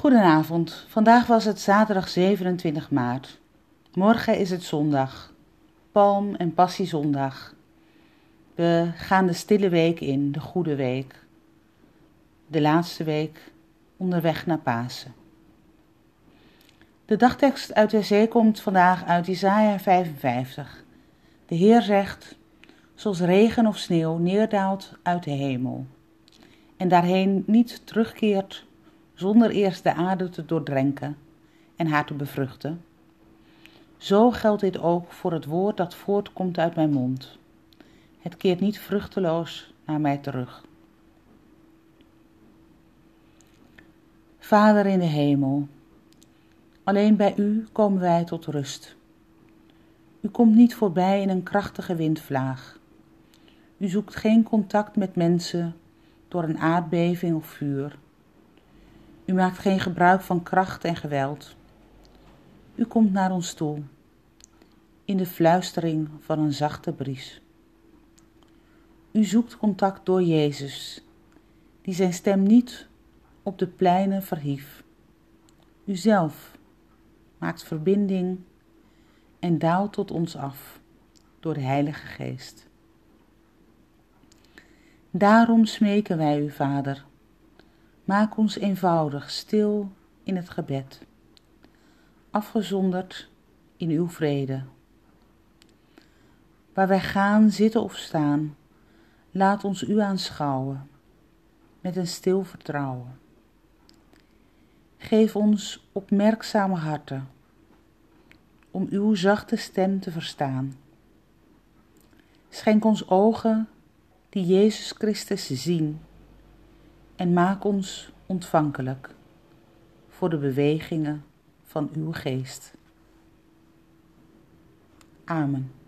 Goedenavond, vandaag was het zaterdag 27 maart. Morgen is het zondag, Palm- en Passiezondag. We gaan de stille week in, de goede week. De laatste week onderweg naar Pasen. De dagtekst uit de zee komt vandaag uit Isaiah 55. De Heer zegt, zoals regen of sneeuw neerdaalt uit de hemel en daarheen niet terugkeert zonder eerst de aarde te doordrenken en haar te bevruchten. Zo geldt dit ook voor het woord dat voortkomt uit mijn mond. Het keert niet vruchteloos naar mij terug. Vader in de hemel, alleen bij U komen wij tot rust. U komt niet voorbij in een krachtige windvlaag. U zoekt geen contact met mensen door een aardbeving of vuur. U maakt geen gebruik van kracht en geweld. U komt naar ons toe, in de fluistering van een zachte bries. U zoekt contact door Jezus, die zijn stem niet op de pleinen verhief. U zelf maakt verbinding en daalt tot ons af door de Heilige Geest. Daarom smeken wij u, Vader, maak ons eenvoudig, stil in het gebed, afgezonderd in uw vrede. Waar wij gaan, zitten of staan, laat ons u aanschouwen met een stil vertrouwen. Geef ons opmerkzame harten om uw zachte stem te verstaan. Schenk ons ogen die Jezus Christus zien en maak ons ontvankelijk voor de bewegingen van uw geest. Amen.